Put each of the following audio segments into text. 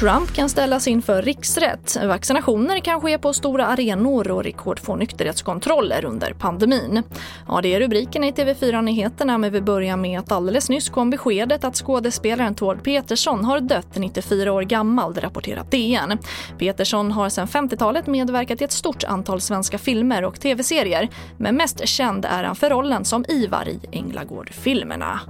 Trump kan ställas inför riksrätt. Vaccinationer kan ske på stora arenor och rekordfå nykterhetskontroller under pandemin. Ja, det är rubriken i TV4-nyheterna men vi börjar med att alldeles nyss kom beskedet att skådespelaren Tord Peterson har dött 94 år gammal, rapporterat DN. Peterson har sedan 50-talet medverkat i ett stort antal svenska filmer och tv-serier men mest känd är han för rollen som Ivar i Änglagård-filmerna.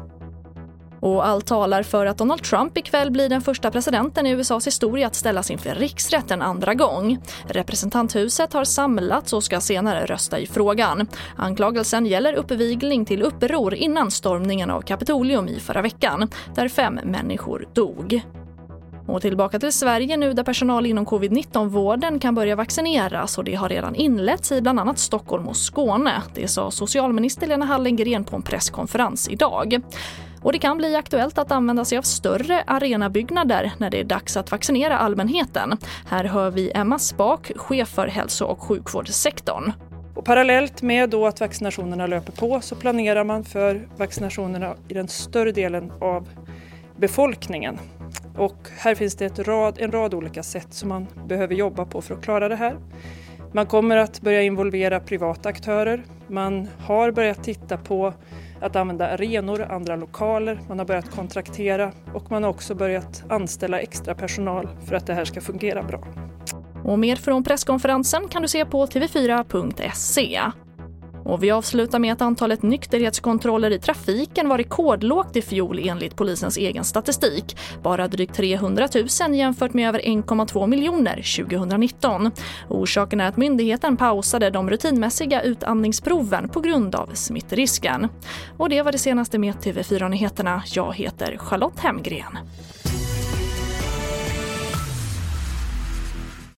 Och allt talar för att Donald Trump ikväll blir den första presidenten i USAs historia att ställas inför riksrätt en andra gång. Representanthuset har samlats och ska senare rösta i frågan. Anklagelsen gäller uppvigling till uppror innan stormningen av Kapitolium i förra veckan, där fem människor dog. Och tillbaka till Sverige nu där personal inom covid-19-vården kan börja vaccineras och det har redan inletts i bland annat Stockholm och Skåne. Det sa socialminister Lena Hallengren på en presskonferens idag. Och det kan bli aktuellt att använda sig av större arenabyggnader när det är dags att vaccinera allmänheten. Här hör vi Emma Spak, chef för hälso och sjukvårdssektorn. Och parallellt med då att vaccinationerna löper på så planerar man för vaccinationerna i den större delen av befolkningen. Och här finns det rad, en rad olika sätt som man behöver jobba på för att klara det här. Man kommer att börja involvera privata aktörer. Man har börjat titta på att använda arenor, andra lokaler, man har börjat kontraktera och man har också börjat anställa extra personal för att det här ska fungera bra. Och mer från presskonferensen kan du se på tv4.se. Och vi avslutar med att antalet nykterhetskontroller i trafiken var rekordlågt i fjol enligt polisens egen statistik. Bara drygt 300 000 jämfört med över 1,2 miljoner 2019. Orsaken är att myndigheten pausade de rutinmässiga utandningsproven på grund av smittrisken. Och det var det senaste med TV4 Nyheterna. Jag heter Charlotte Hemgren.